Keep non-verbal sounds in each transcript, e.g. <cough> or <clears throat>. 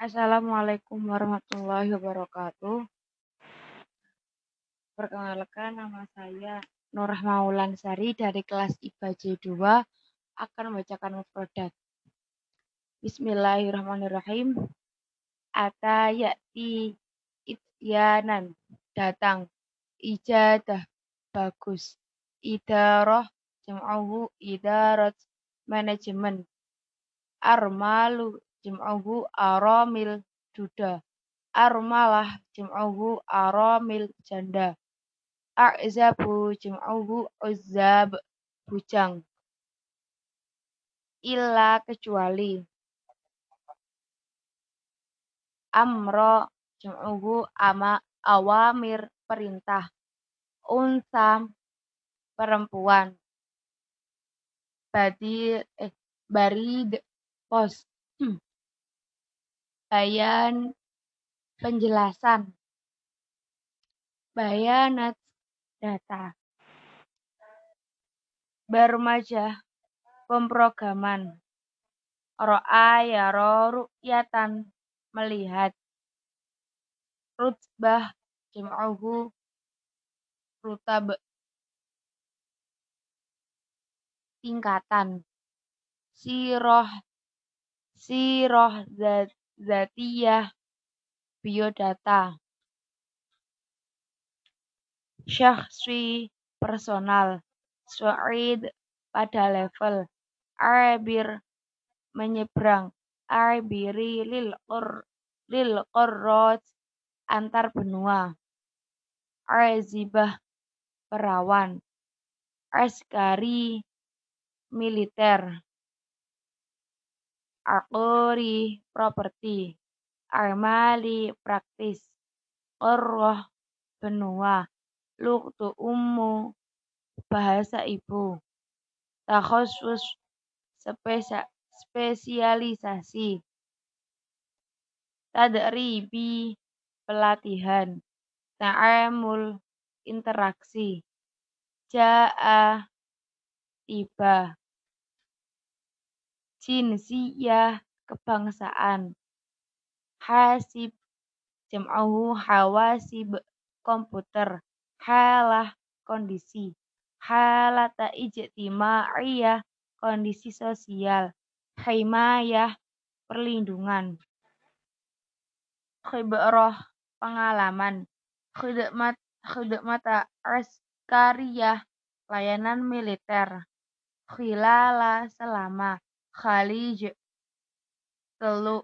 Assalamualaikum warahmatullahi wabarakatuh. Perkenalkan nama saya Nur Maulansari dari kelas IPA J2 akan membacakan mufradat. Bismillahirrahmanirrahim. Ata ya'ti ityanan datang ijadah bagus idarah jam'uhu idarat manajemen armalu jam'uhu aramil duda armalah jam'uhu aramil janda. A'zabu jam'uhu uzzab bujang. Illa kecuali. Amro jam'uhu ama awamir perintah. Unsam perempuan. Badi eh barid pos <clears throat> bayan penjelasan. Bayanat data. Bermajah pemrograman. Ro'a ya ru'yatan. Melihat. Rutbah jam'uhu. Rutab tingkatan. Siroh. Siroh zat, zatiyah biodata. Syakhsi personal. Su'id pada level. Arbir menyeberang. Arbiri lil qur lil antar benua. Azibah perawan. Askari militer akuri properti. Armali praktis. Qurrah benua. Luktu ummu. Bahasa ibu. Takhusus spesialisasi. Tadribi pelatihan. Ta'amul interaksi. Ja'a tiba jinsiyah kebangsaan. Hasib jam'uhu hawasib komputer. Halah kondisi. Halata ijtima'iyah kondisi sosial. Himayah perlindungan. Khibrah pengalaman. Khidmat khidmata askariyah layanan militer. Khilala selama khalij telu.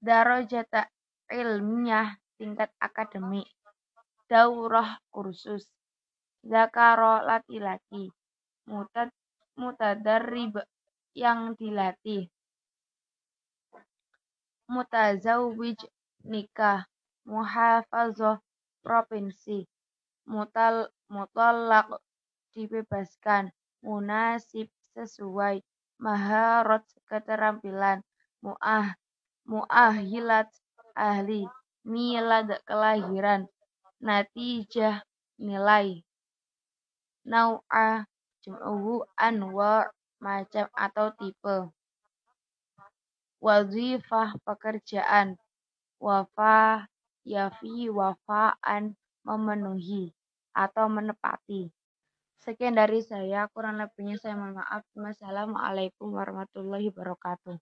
Darajat ilmiah tingkat akademik. Daurah kursus. Zakaro laki-laki. Mutad mutadarrib yang dilatih. Mutazawwij nikah. Muhafazah provinsi. Mutal mutallaq dibebaskan. Munasib sesuai maharat keterampilan. Muah muahilat ahli milad kelahiran. Natijah nilai. Nau'a jam'uhu anwa macam atau tipe. Wazifah pekerjaan. Wafa yafi wafaan memenuhi atau menepati Sekian dari saya, kurang lebihnya saya mohon maaf. Wassalamualaikum warahmatullahi wabarakatuh.